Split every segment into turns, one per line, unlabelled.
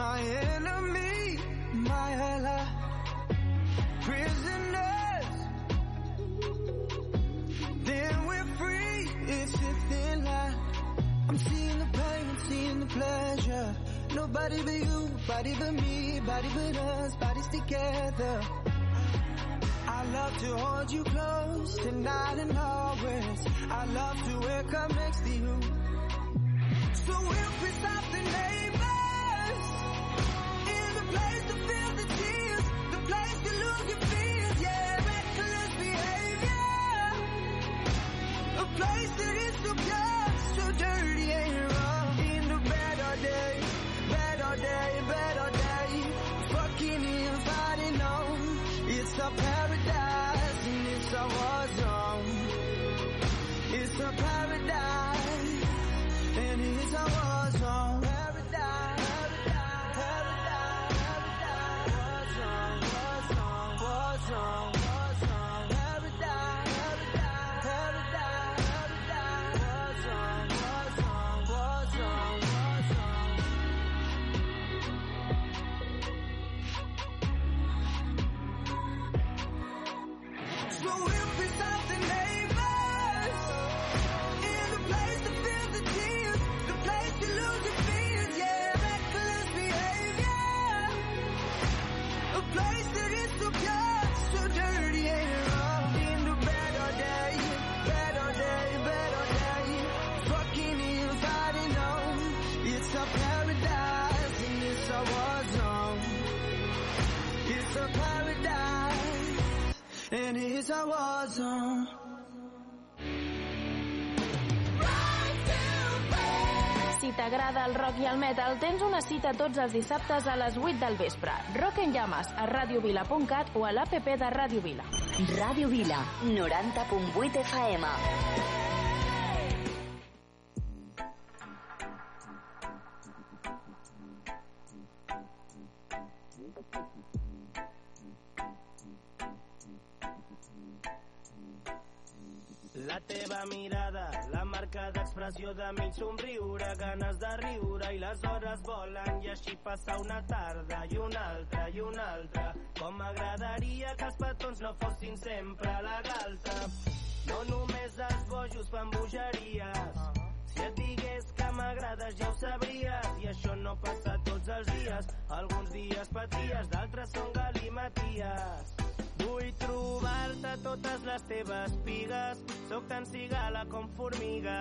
my enemy, my ally. Prisoners, then we're free. It's a thin line. I'm seeing the pain, seeing the pleasure. Nobody but you, body but me, body but us, bodies together. I love to hold you close tonight and always. I love to wake up next to you. So we'll piss off the neighbors It's so pure, so delirious in the better day. Better day, better day. Fucking everybody know. It's a paradise and it's a war and it's a war zone.
Si t'agrada el rock i el metal, tens una cita tots els dissabtes a les 8 del vespre. Rock en llames a radiovila.cat o a l'APP de Ràdio Vila.
Ràdio Vila, 90.8 FM.
D'expressió de mig somriure, ganes de riure i les hores volen i així passa una tarda i una altra i una altra. Com m'agradaria que els petons no fossin sempre la galta. No només els bojos fan bogeries. Si et digués que m'agrades ja ho sabries i això no passa tots els dies. Alguns dies paties, d'altres són galimaties. Vull trobar-te totes les teves pigues, sóc tan cigala com formiga.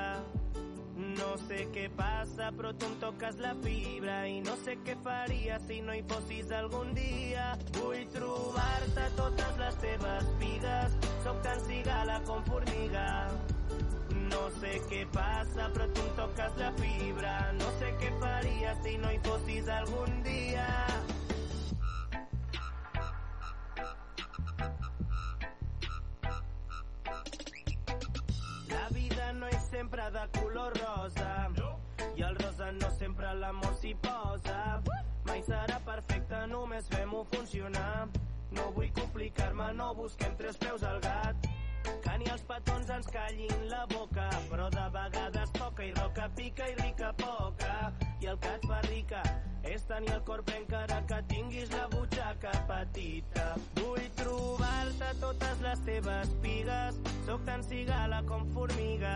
No sé què passa, però tu em toques la fibra i no sé què faria si no hi fossis algun dia. Vull trobar-te totes les teves pigues, sóc tan cigala com formiga. No sé què passa, però tu em toques la fibra. No sé què faria si no hi fossis algun dia. Sempre de color rosa i el rosa no sempre l'amor s'hi posa. Mai serà perfecte, només fem-ho funcionar. No vull complicar-me, no busquem tres peus al gat. Que ni els petons ens callin la boca, però de vegades poca i roca pica i rica poca. I el que et fa rica és tenir el cor ple encara que tinguis la butxaca petita. Vull trobar-te totes les teves pigues, sóc tan cigala com formiga.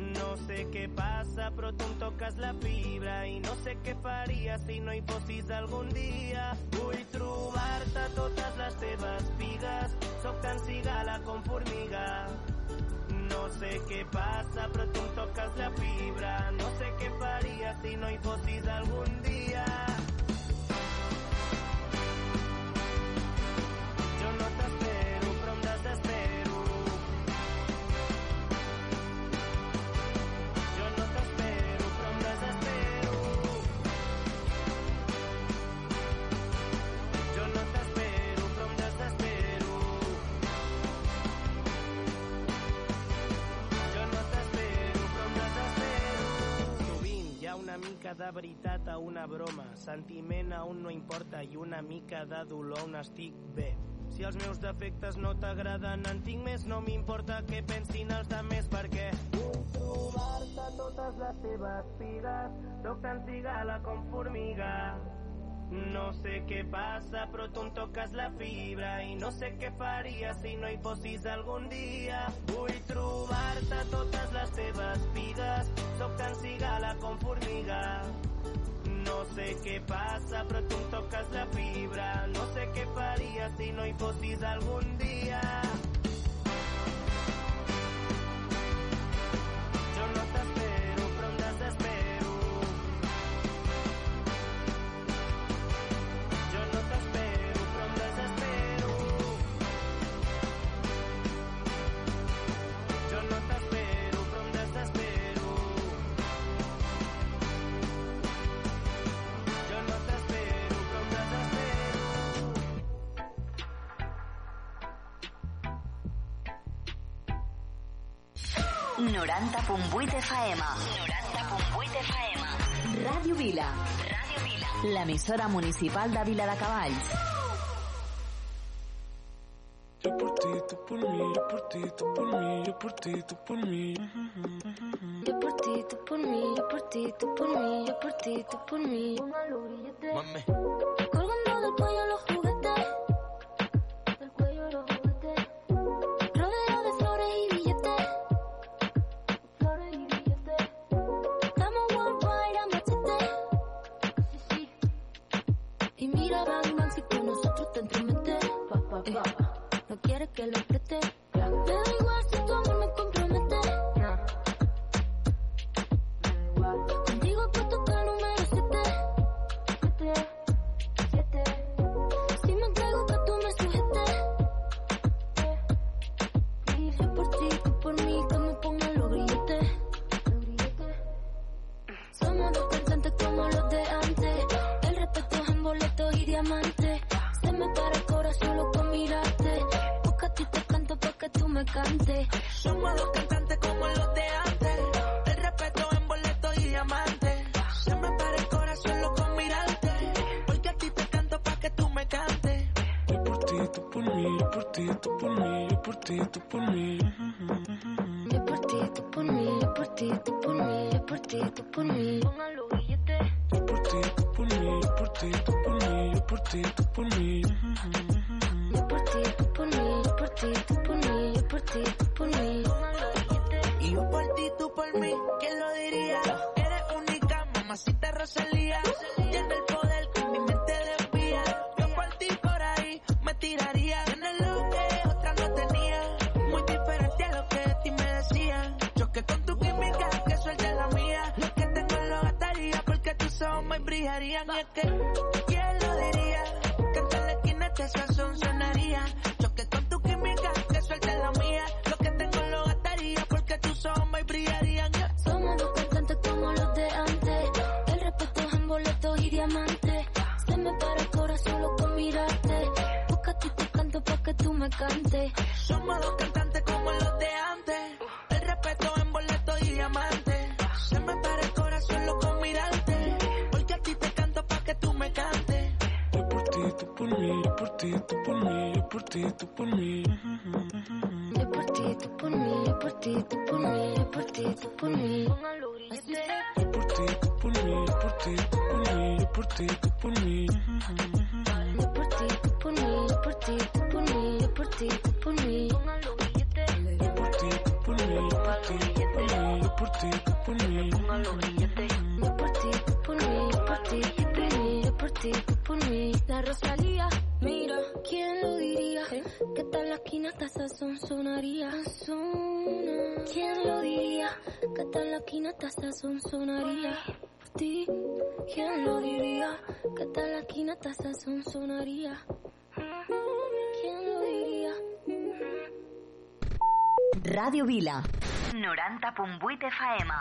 No sé què passa, però tu em toques la fibra i no sé què faria si no hi fossis algun dia. Vull trobar-te totes les teves pigues, sóc cigala com formiga. No sé què passa, però tu em toques la fibra. No sé què faria si no hi fossis algun dia. Mica de veritat a una broma, sentiment a un no importa i una mica de dolor on estic bé. Si els meus defectes no t'agraden, en tinc més, no m'importa què pensin els demés, perquè vull trobar-te totes les teves pigues, sóc tan cigala com formiga. No sé què passa, però tu em toques la fibra i no sé què faria si no hi fossis algun dia. Vull trobar-te totes les teves vides, sóc tan cigala formiga. No sé què passa, però tu em toques la fibra. No sé què faria si no hi fossis algun dia.
90.8 FM. 90.8 FM. Ràdio Vila. Ràdio Vila. L'emissora municipal de Vila de Cavalls.
Yo por ti, tú por mí, yo por ti, tú por mí, yo por ti, tú por mí.
Yo por ti, tú por mí, yo por ti, tú por mí, yo por ti, tú por mí.
Mami,
Yo por ti, tú por mí,
yo por ti, tú por mí, yo por ti, tú por mí.
Y yo por ti, tú por mí. ¿Quién lo diría? Eres única, mamacita Rosalía. Tienes el poder que mi mente desvía. Yo por ti por ahí me tiraría. Tienes lo que otra no tenía. Muy diferente a lo que de ti me decían. Choque con tu química, que suelte la mía. Lo que tengo lo gastaría porque tus ojos me brillarían. Y es que, esquina este sazón sonaría. Choque con tu química, que suelte la mía. Lo que tengo lo gastaría porque tus ojos brillarían.
Somos dos cantantes como los de antes. El respeto es en boletos y diamantes. Se me para el corazón solo con mirarte. Porque a ti te canto para que tú me cantes.
Somos dos cantantes tú
por mí, yo por ti, tú por mí. Yo por ti, tú por mí,
yo por ti, tú por mí, yo por ti, tú por mí. Yo por ti, tú por mí,
yo por ti, tú por mí, yo por ti, tú por mí. Yo por ti, tú por mí,
yo por ti, tú por mí, yo por ti, tú por mí. Yo por ti, tú por mí,
yo por ti, tú por mí, yo por ti, tú por mí. Yo por ti, tú por mí,
yo por ti, tú por mí, yo por ti, tú por mí. La Rosalía, sonaría. ¿Quién lo diría? Que tal la esquina hasta sazón sonaría. Por ti, ¿quién lo diría? Que tal la esquina hasta sazón sonaría. ¿Quién lo diría?
Ràdio Vila. 90.8 FM.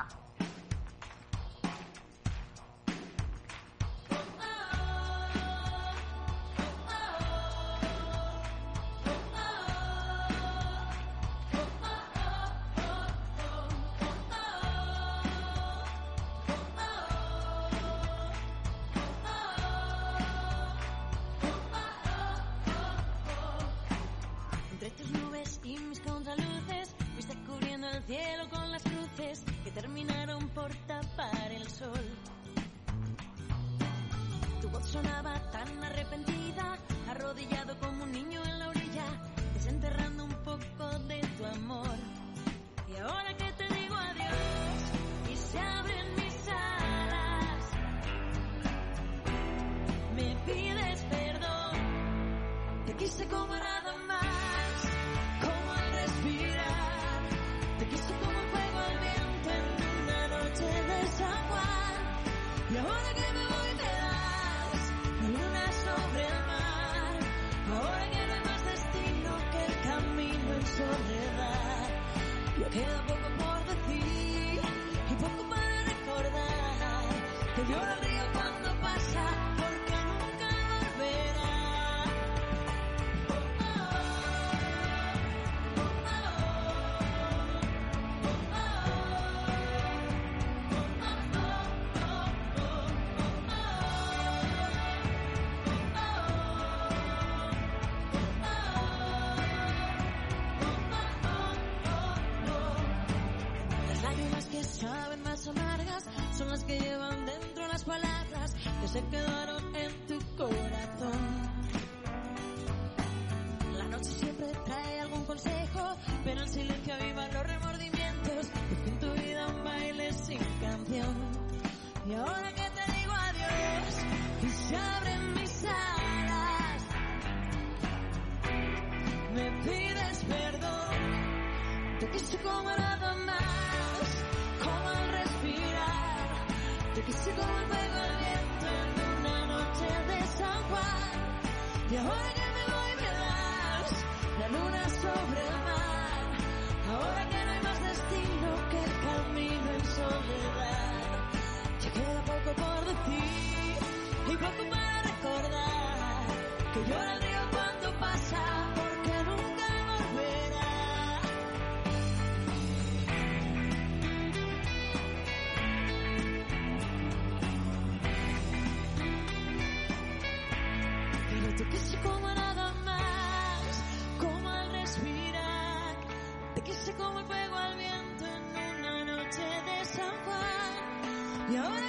en silencio avivan los remordimientos. Hice en tu vida un baile sin canción. Y ahora que te digo adiós y se abren mis alas, me pides perdón. Te quise como nada más, como al respirar. Te quise como el al viento en una noche de San Juan. Y ahora que me voy me das la luna sobre que no hay más destino que el camino en soledad. Ya queda poco por decir y poco para recordar que llora Yeah.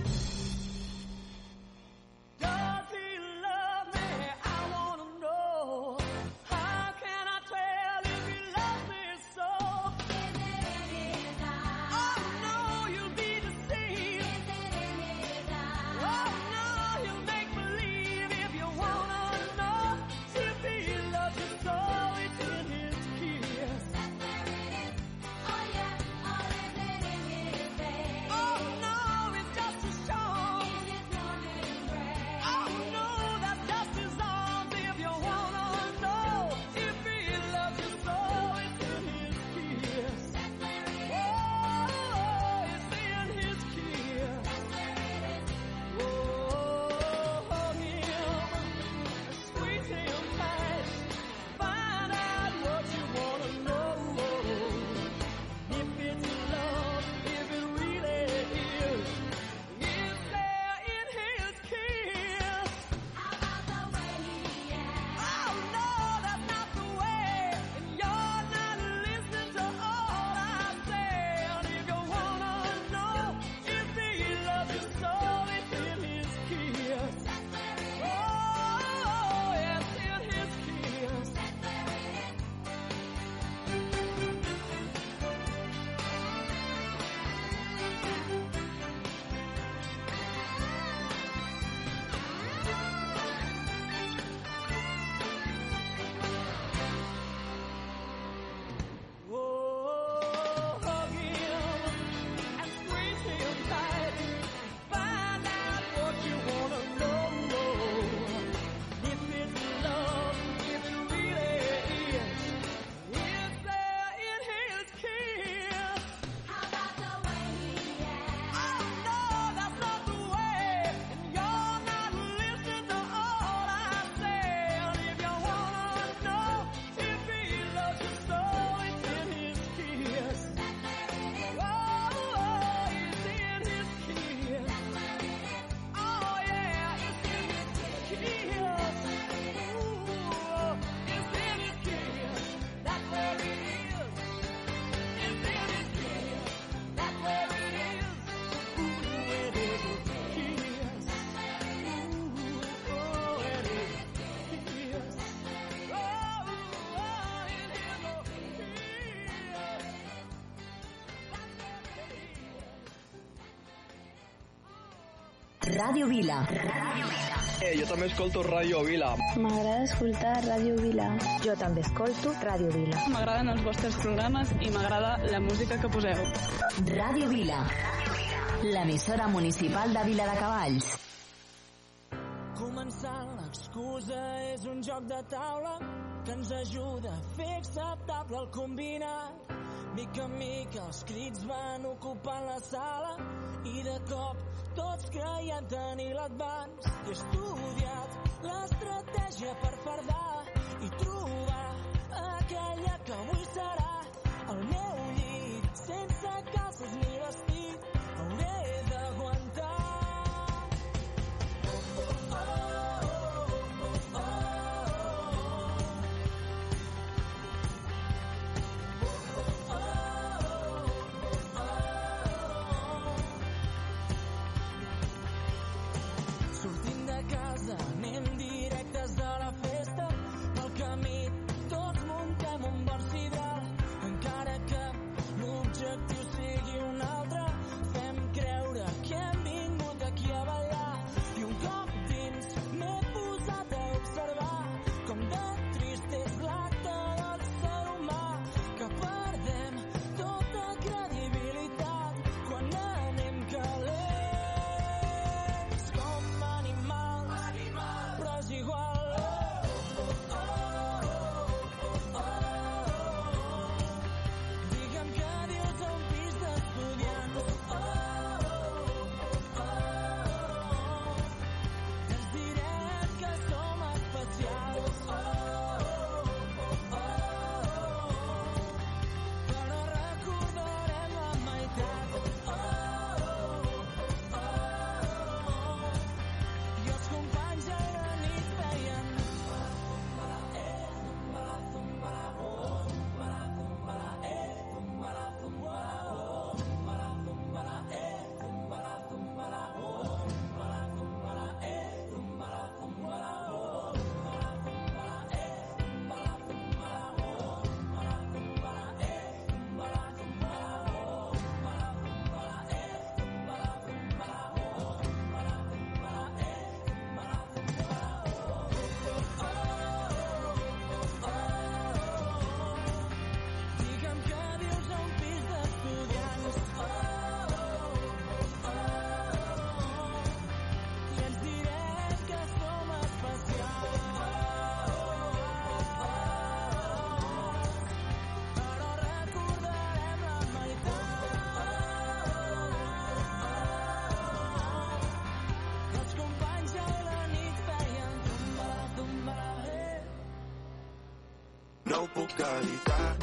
Ràdio Vila. Ràdio Vila.
Eh, jo també escolto Ràdio Vila.
M'agrada escoltar Ràdio Vila.
Jo també escolto Ràdio Vila.
M'agraden els vostres programes i m'agrada la música que poseu.
Ràdio Vila. L'emissora municipal de Vila de Cavalls.
Començant l'excusa és un joc de taula que ens ajuda a fer acceptable el combinat. Mica en mica els crits van ocupant la sala i de cop tots creiem tenir l'advans. He estudiat l'estratègia per fardar i trobar aquella que avui serà el meu o Bugatti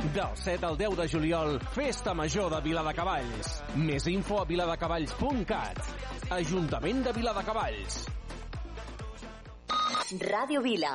Del 7 al 10 de juliol, Festa Major de Viladecavalls. Més info a viladecavalls.cat. Ajuntament de Viladecavalls.
Ràdio Vila.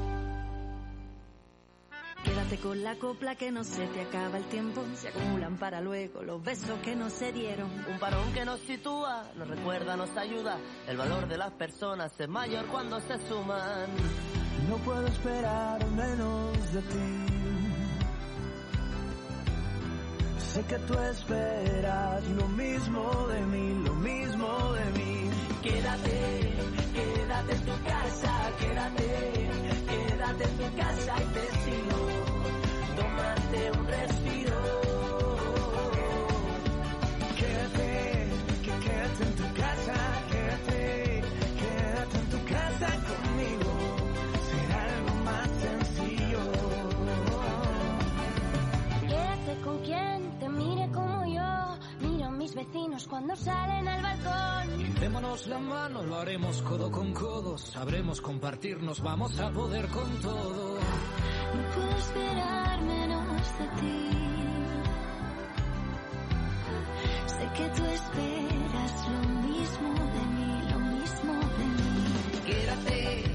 Quédate con la copla que no se te acaba el tiempo. Se acumulan para luego los besos que no se dieron.
Un parón que nos sitúa, nos recuerda, nos ayuda. El valor de las personas es mayor cuando se suman.
No puedo esperar menos de ti. Sé que tú esperas lo mismo de mí, lo mismo de mí.
Quédate, quédate en tu casa, quédate, quédate en tu casa y te sigo. Un respiro.
Quédate, que quédate en tu casa, quédate, quédate en tu casa conmigo. Será algo más sencillo.
Quédate con quien te mire como yo. Miro a mis vecinos cuando salen al balcón.
Démonos la mano, lo haremos codo con codo. Sabremos compartirnos, vamos a poder con todo.
No puedo esperar de ti. Sé que tú esperas lo mismo de mí, lo mismo de mí.
Quédate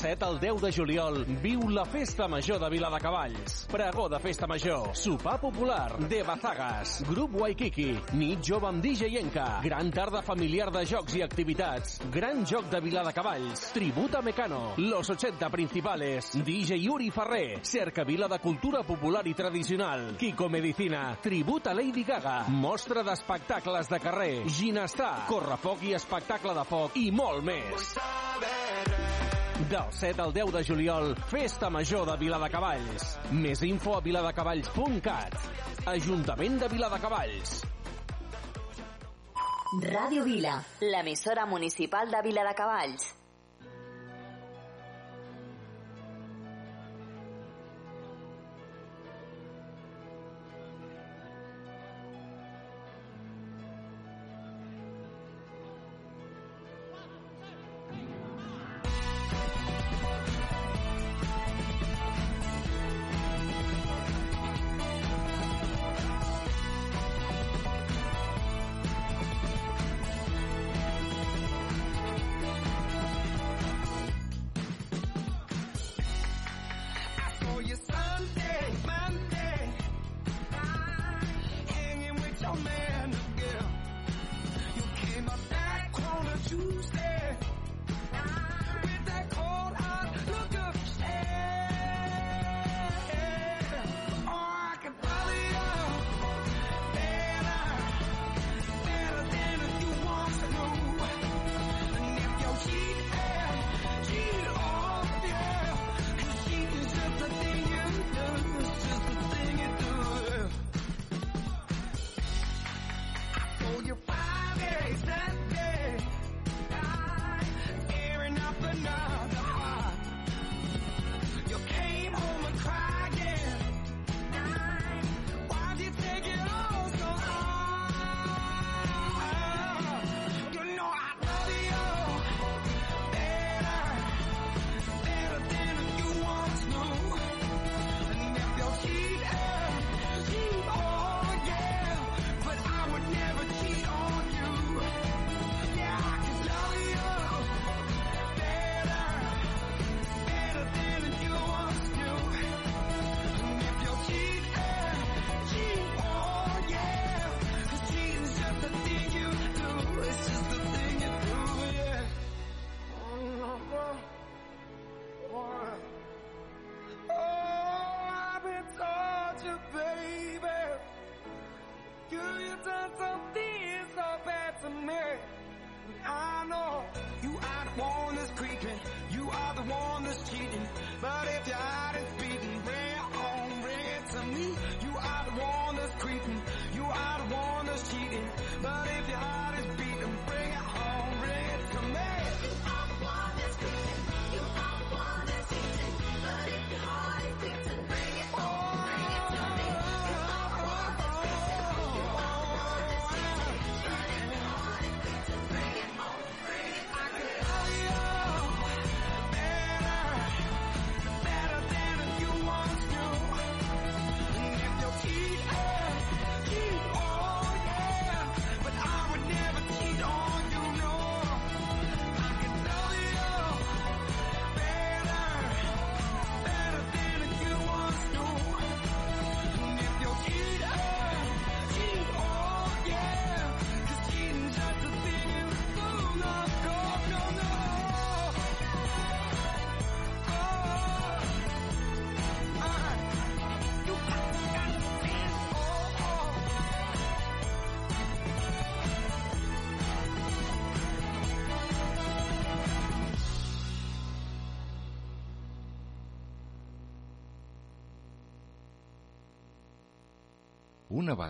7 al 10 de juliol, viu la Festa Major de Viladecavalls. Pregó de Festa Major, sopar popular, de Bazagas, grup Waikiki, nit jove amb DJ Enca, gran tarda familiar de jocs i activitats, gran joc de Viladecavalls, tributa Mecano, los 80 principales, DJ Yuri Ferrer, cerca vila de cultura popular i tradicional, Kiko Medicina, tributa Lady Gaga, mostra d'espectacles de carrer, ginestar, correfoc i espectacle de foc i molt més. Del 7 al 10 de juliol, Festa Major de Viladecavalls. Més info a viladecavalls.cat. Ajuntament de Viladecavalls.
Ràdio Vila, l'emissora municipal de Viladecavalls.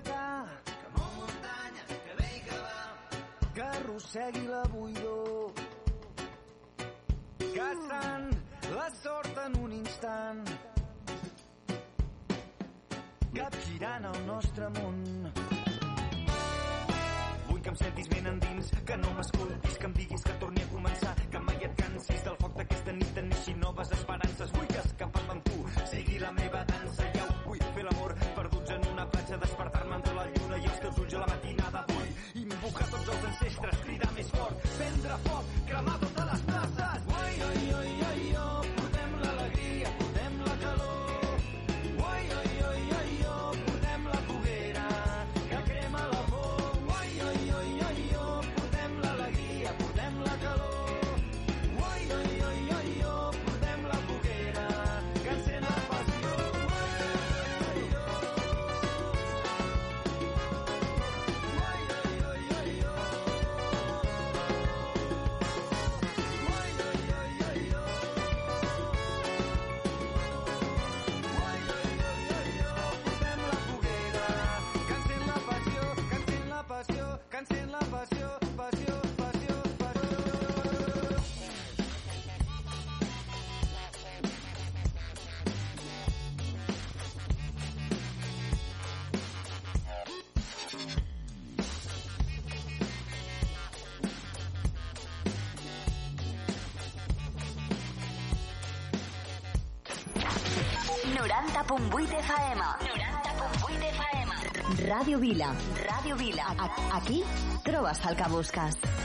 huracà que mou muntanya, que ve i que va. Que arrossegui la buidor. Gastant la sort en un instant. Capgirant el nostre món. Vull que em sentis ben endins que no m'escoltis, que em diguis que torni a començar que mai et cansis del foc d'aquesta nit en neixi noves esperances.
Aquí trobes el que busques.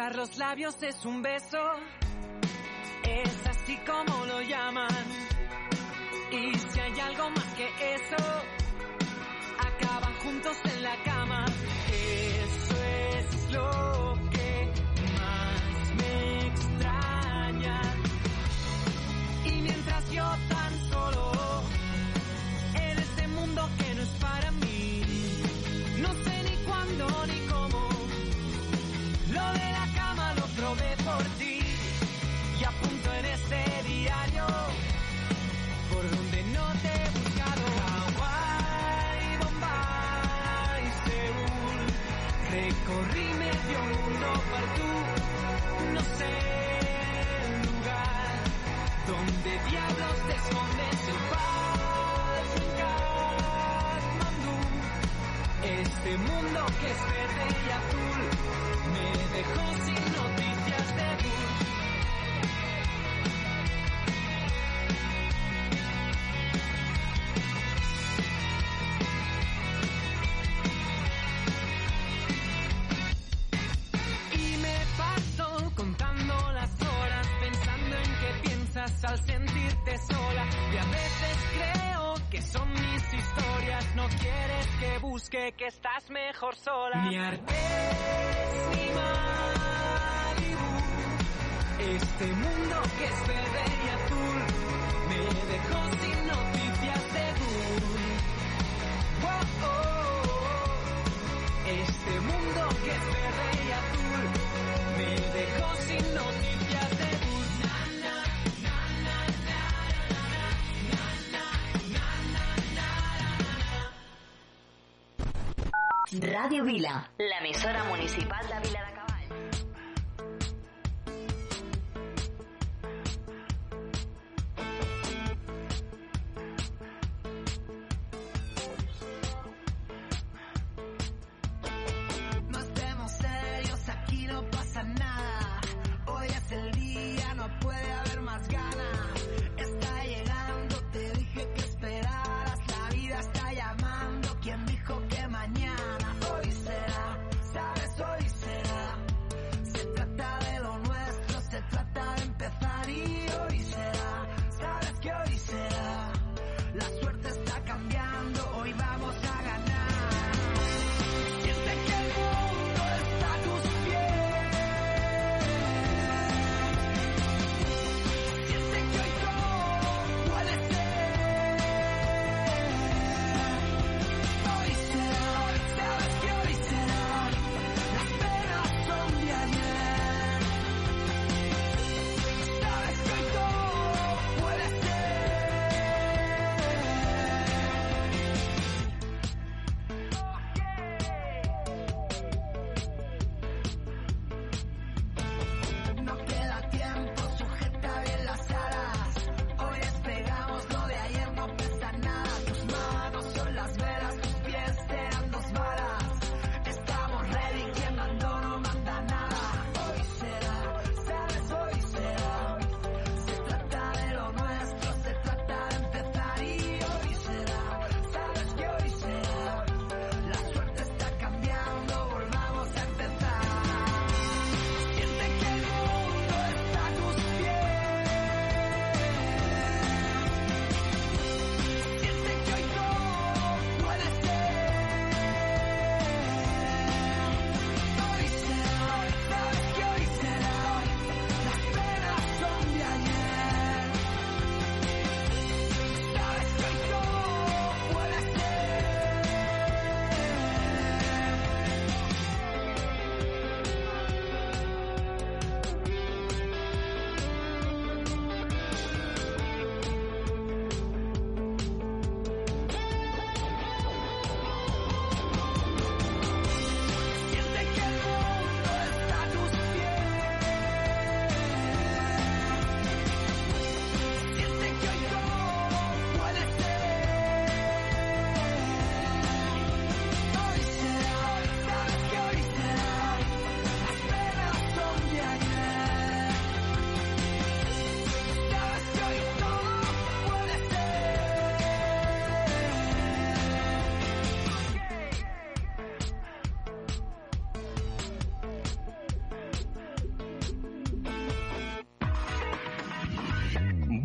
Tocar los labios es un beso, es así como lo llaman. Y si hay algo más que eso,
que es verde y azul, me dejó sin estás mejor sola. Mi arte es mi Malibu. Este mundo que es verde y azul me dejó sin noticias de Google. Oh, oh. Este mundo que es verde y azul me dejó sin noticias
Vila, l'emissora municipal de Vila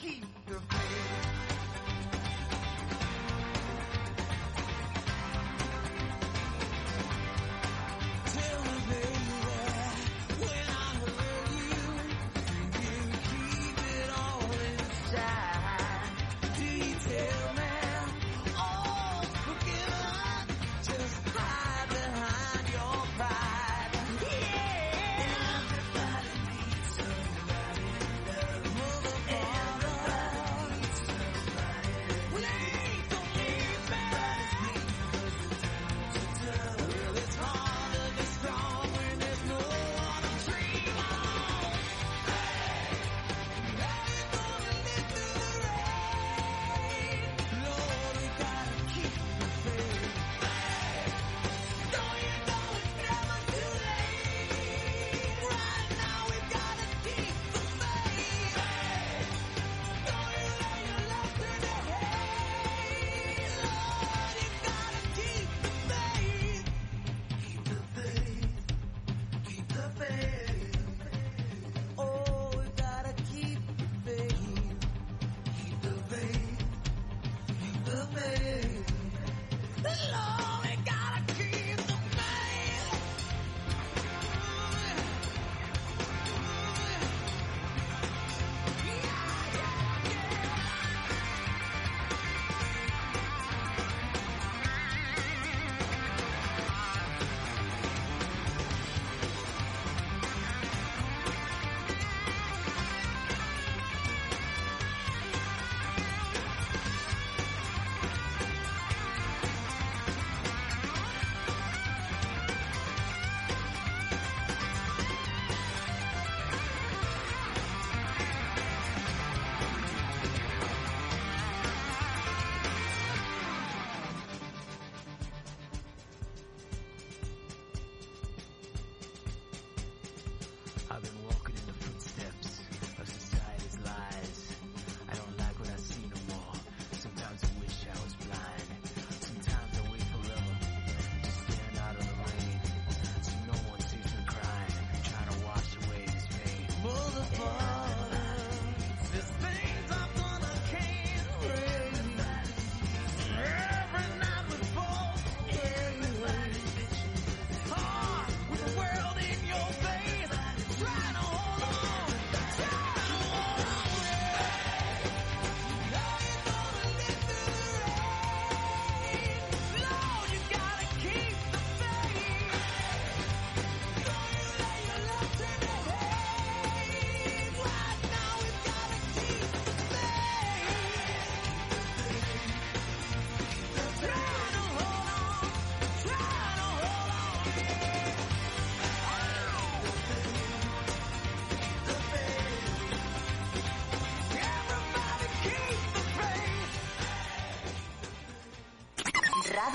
keep the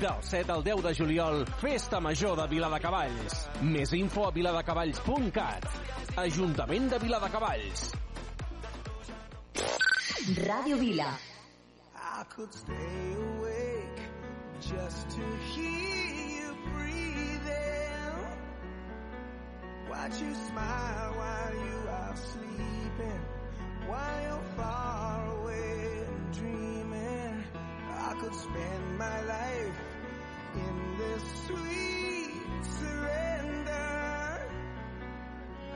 Del 7 al 10 de juliol, Festa Major de Viladecavalls. Més info a viladecavalls.cat. Ajuntament de Viladecavalls.
Ràdio Vila.
I could stay awake just to hear you breathing. Watch you smile while you are sleeping, while you're far away and dreaming. Could spend my life in this sweet surrender.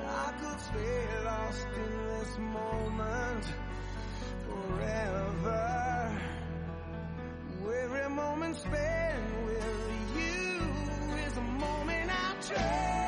I could stay lost in this moment forever. Every moment spent with you is a moment I treasure.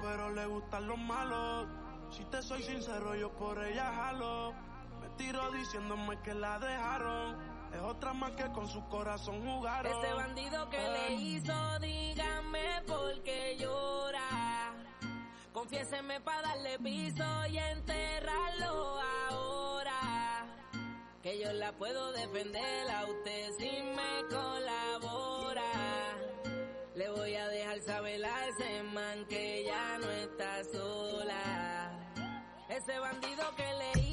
Buena, pero le gustan los malos. Si te soy sincero, yo por ella jalo. Me tiro diciéndome que la dejaron. Es otra más que con su corazón jugaron.
Ese bandido que le hizo, dígame por qué llora. Confiéseme para darle piso y enterrarlo ahora. Que yo la puedo defender a usted si me colabora. Le voy a dejar saber a ese man que ya no está sola. Ese bandido que le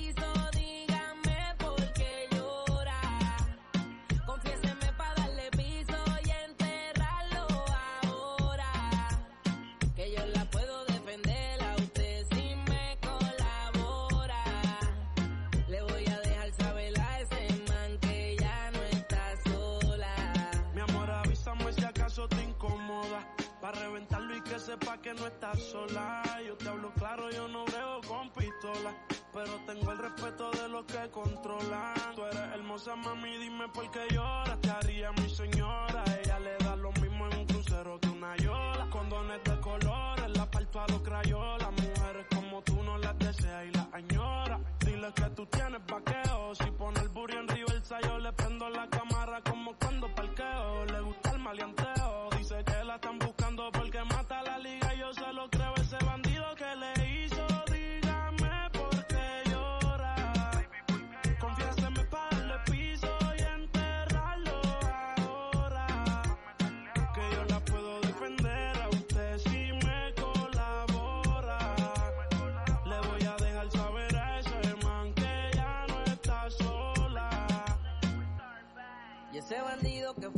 no
estás sola. Yo te hablo claro, yo no brego con pistola. Pero tengo el respeto de los que controlan. Tú eres hermosa, mami, dime por qué lloras. Te haría mi señora. Ella le da lo mismo en un crucero que una yola. Condones de colores, la parto a los crayolas. Mujeres como tú no las deseas y las añora. Dile que tú tienes vaqueo. Si pone el burro en Riverside, yo le prendo la cámara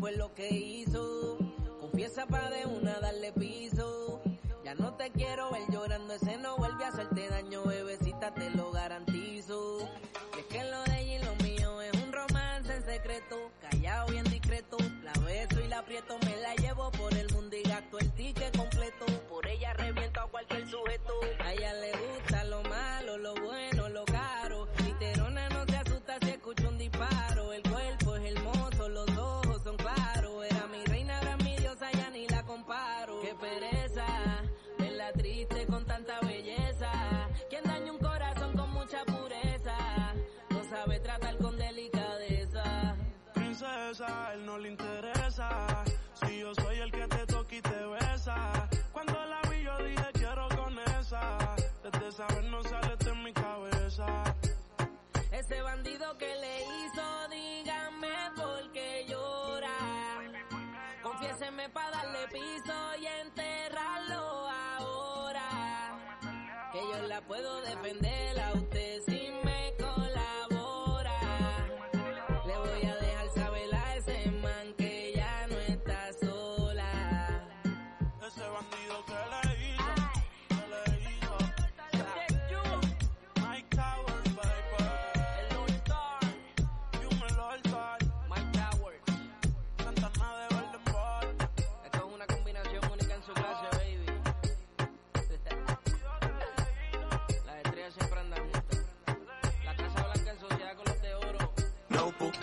fue lo que hizo, confiesa pa' de una darle piso. Ya no te quiero ver llorando, ese no vuelve a hacerte daño, bebecita, te lo garantizo. Y es que lo de ella y lo mío es un romance en secreto, callado bien discreto. La beso y la aprieto, me la llevo por el mundo y gasto el ticket completo. Por ella reviento a cualquier sujeto. A ella le gusta
Él no le interesa. Si yo soy el que te toca y te besa. Cuando la vi yo dije quiero con esa. Desde saber no sale de mi cabeza.
Ese bandido que le hizo, dígame por qué llora. Confiéseme para darle piso y enterrarlo ahora. Que yo la puedo defender a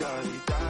realidad.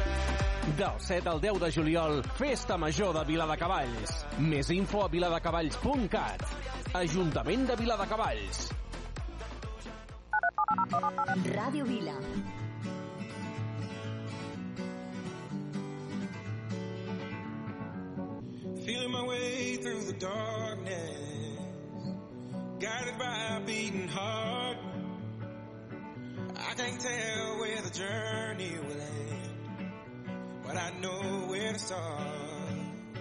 Del 7 al 10 de juliol, Festa Major de Viladecavalls. Més info a viladecavalls.cat. Ajuntament de Viladecavalls.
Ràdio Vila.
Feeling my way through the darkness, guided by a beating heart. I can't tell where the journey will end, but I know where to start.